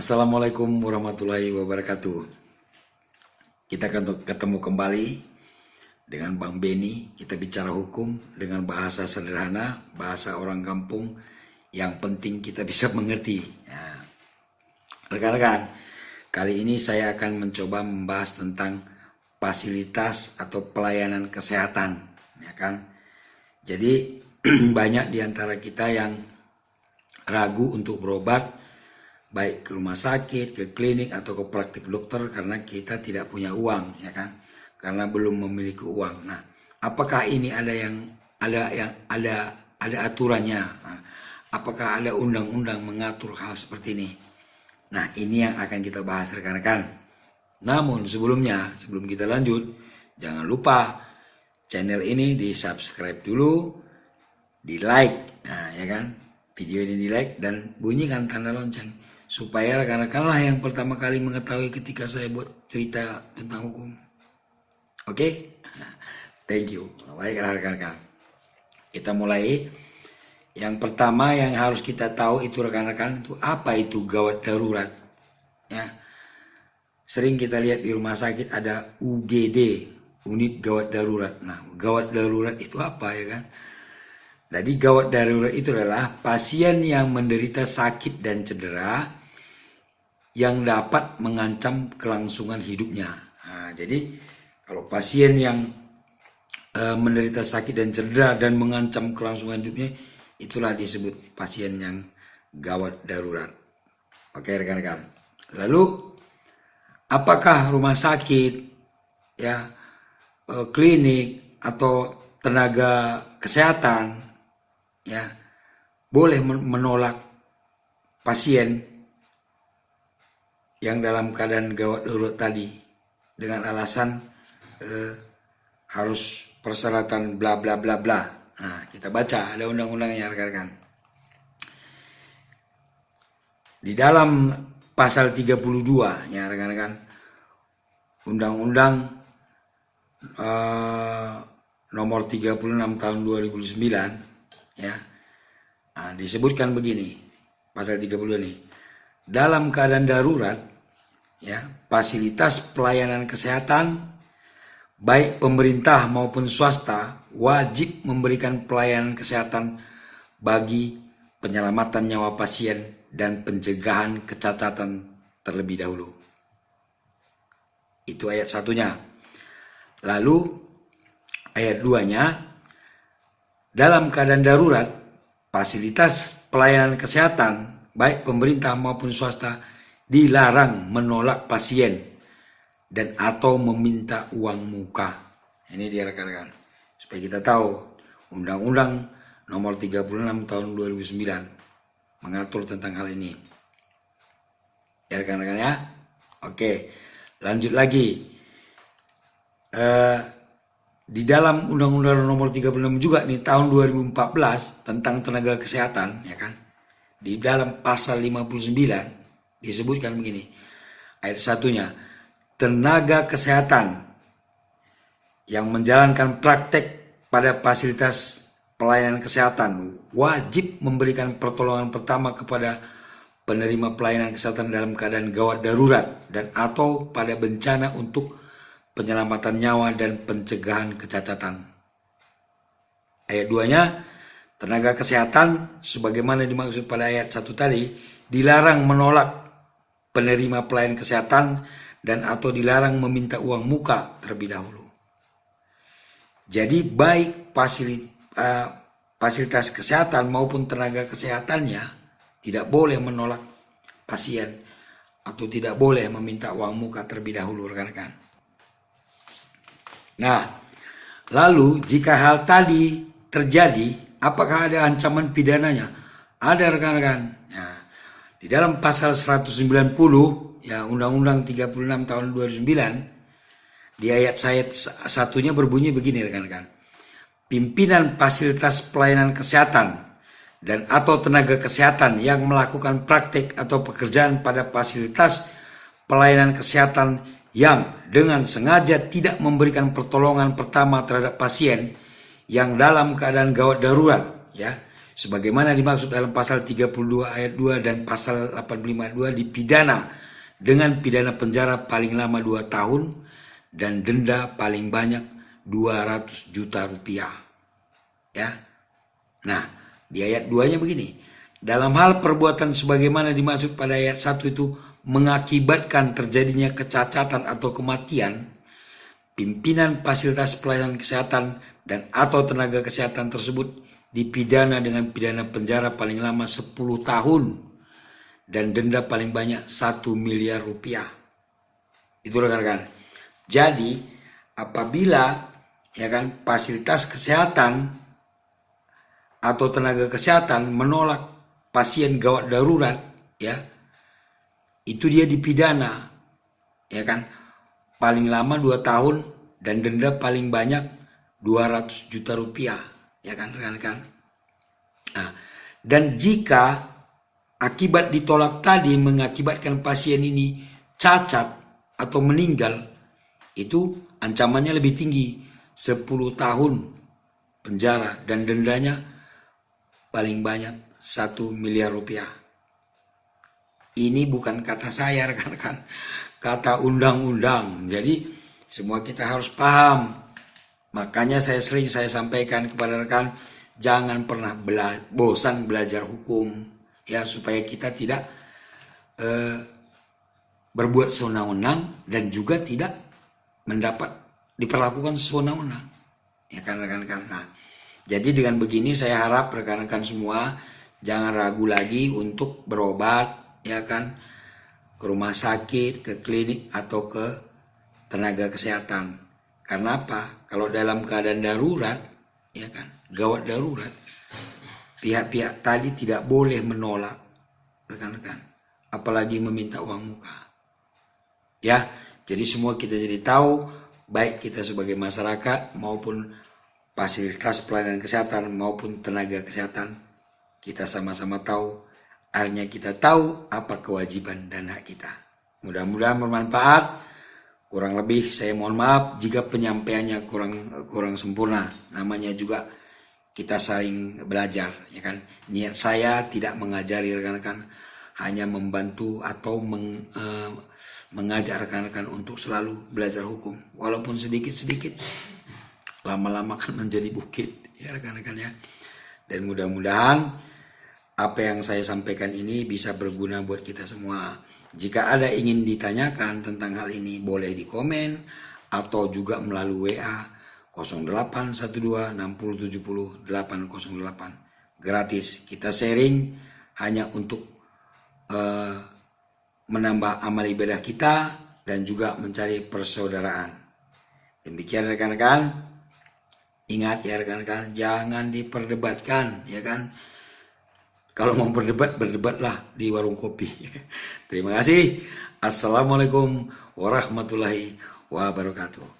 Assalamualaikum warahmatullahi wabarakatuh. Kita akan ketemu kembali dengan Bang Beni. Kita bicara hukum dengan bahasa sederhana, bahasa orang kampung yang penting kita bisa mengerti. Ya. Rekan-rekan, kali ini saya akan mencoba membahas tentang fasilitas atau pelayanan kesehatan, ya kan? Jadi banyak di antara kita yang ragu untuk berobat baik ke rumah sakit, ke klinik atau ke praktik dokter karena kita tidak punya uang, ya kan? Karena belum memiliki uang. Nah, apakah ini ada yang ada yang ada ada aturannya? Nah, apakah ada undang-undang mengatur hal seperti ini? Nah, ini yang akan kita bahas rekan-rekan. Namun sebelumnya, sebelum kita lanjut, jangan lupa channel ini di subscribe dulu, di like, nah ya kan? Video ini di like dan bunyikan tanda lonceng supaya rekan-rekanlah yang pertama kali mengetahui ketika saya buat cerita tentang hukum. Oke? Okay? Thank you. Baik rekan-rekan. Kita mulai. Yang pertama yang harus kita tahu itu rekan-rekan itu apa itu gawat darurat. Ya. Sering kita lihat di rumah sakit ada UGD, unit gawat darurat. Nah, gawat darurat itu apa ya kan? Jadi gawat darurat itu adalah pasien yang menderita sakit dan cedera yang dapat mengancam kelangsungan hidupnya. Nah, jadi kalau pasien yang e, menderita sakit dan cedera dan mengancam kelangsungan hidupnya, itulah disebut pasien yang gawat darurat. Oke rekan-rekan. Lalu apakah rumah sakit, ya e, klinik atau tenaga kesehatan, ya boleh menolak pasien yang dalam keadaan gawat darurat tadi dengan alasan eh, harus persyaratan bla bla bla bla. Nah, kita baca ada undang-undangnya rekan-rekan. Di dalam pasal 32 ya rekan-rekan Undang-Undang uh, nomor 36 tahun 2009 ya. Nah, disebutkan begini pasal 32 ini. Dalam keadaan darurat ya, fasilitas pelayanan kesehatan baik pemerintah maupun swasta wajib memberikan pelayanan kesehatan bagi penyelamatan nyawa pasien dan pencegahan kecacatan terlebih dahulu. Itu ayat satunya. Lalu ayat duanya, dalam keadaan darurat, fasilitas pelayanan kesehatan baik pemerintah maupun swasta dilarang menolak pasien dan atau meminta uang muka. Ini dia rekan-rekan. Supaya kita tahu Undang-Undang nomor 36 tahun 2009 mengatur tentang hal ini. Ya rekan-rekan ya. Oke, lanjut lagi. Uh, di dalam Undang-Undang nomor 36 juga nih tahun 2014 tentang tenaga kesehatan ya kan. Di dalam pasal 59 disebutkan begini. Ayat satunya, tenaga kesehatan yang menjalankan praktek pada fasilitas pelayanan kesehatan wajib memberikan pertolongan pertama kepada penerima pelayanan kesehatan dalam keadaan gawat darurat dan atau pada bencana untuk penyelamatan nyawa dan pencegahan kecacatan. Ayat 2 tenaga kesehatan sebagaimana dimaksud pada ayat satu tadi dilarang menolak penerima pelayanan kesehatan dan atau dilarang meminta uang muka terlebih dahulu. Jadi baik fasilitas, uh, fasilitas kesehatan maupun tenaga kesehatannya tidak boleh menolak pasien atau tidak boleh meminta uang muka terlebih dahulu rekan-rekan. Nah, lalu jika hal tadi terjadi, apakah ada ancaman pidananya? Ada rekan-rekan. Di dalam pasal 190 ya Undang-Undang 36 tahun 2009 di ayat saya satunya berbunyi begini rekan-rekan. Pimpinan fasilitas pelayanan kesehatan dan atau tenaga kesehatan yang melakukan praktik atau pekerjaan pada fasilitas pelayanan kesehatan yang dengan sengaja tidak memberikan pertolongan pertama terhadap pasien yang dalam keadaan gawat darurat ya sebagaimana dimaksud dalam pasal 32 ayat 2 dan pasal 85 ayat 2 dipidana dengan pidana penjara paling lama 2 tahun dan denda paling banyak 200 juta rupiah. Ya. Nah, di ayat 2-nya begini. Dalam hal perbuatan sebagaimana dimaksud pada ayat 1 itu mengakibatkan terjadinya kecacatan atau kematian, pimpinan fasilitas pelayanan kesehatan dan atau tenaga kesehatan tersebut dipidana dengan pidana penjara paling lama 10 tahun dan denda paling banyak 1 miliar rupiah. Itu rekan-rekan. Jadi apabila ya kan fasilitas kesehatan atau tenaga kesehatan menolak pasien gawat darurat ya itu dia dipidana ya kan paling lama 2 tahun dan denda paling banyak 200 juta rupiah ya kan rekan-rekan. Nah, dan jika akibat ditolak tadi mengakibatkan pasien ini cacat atau meninggal, itu ancamannya lebih tinggi, 10 tahun penjara dan dendanya paling banyak 1 miliar rupiah. Ini bukan kata saya rekan-rekan, kata undang-undang. Jadi semua kita harus paham Makanya saya sering saya sampaikan kepada rekan jangan pernah bela bosan belajar hukum ya supaya kita tidak eh, berbuat sewenang-wenang dan juga tidak mendapat diperlakukan sewenang-wenang ya kan rekan-rekan. Nah, jadi dengan begini saya harap rekan-rekan semua jangan ragu lagi untuk berobat ya kan ke rumah sakit, ke klinik atau ke tenaga kesehatan karena apa? Kalau dalam keadaan darurat, ya kan, gawat darurat, pihak-pihak tadi tidak boleh menolak rekan-rekan, apalagi meminta uang muka. Ya, jadi semua kita jadi tahu, baik kita sebagai masyarakat maupun fasilitas pelayanan kesehatan maupun tenaga kesehatan, kita sama-sama tahu, artinya kita tahu apa kewajiban dan hak kita. Mudah-mudahan bermanfaat. Kurang lebih saya mohon maaf jika penyampaiannya kurang kurang sempurna. Namanya juga kita saling belajar, ya kan. Niat saya tidak mengajari rekan-rekan, hanya membantu atau meng, uh, mengajak rekan-rekan untuk selalu belajar hukum, walaupun sedikit-sedikit. Lama-lama kan menjadi bukit, ya rekan-rekan ya. Dan mudah-mudahan apa yang saya sampaikan ini bisa berguna buat kita semua. Jika ada ingin ditanyakan tentang hal ini boleh di komen atau juga melalui WA 0812 6070 808 gratis. Kita sharing hanya untuk uh, menambah amal ibadah kita dan juga mencari persaudaraan. Demikian rekan-rekan. Ingat ya rekan-rekan, jangan diperdebatkan ya kan kalau mau berdebat, berdebatlah di warung kopi. Terima kasih. Assalamualaikum warahmatullahi wabarakatuh.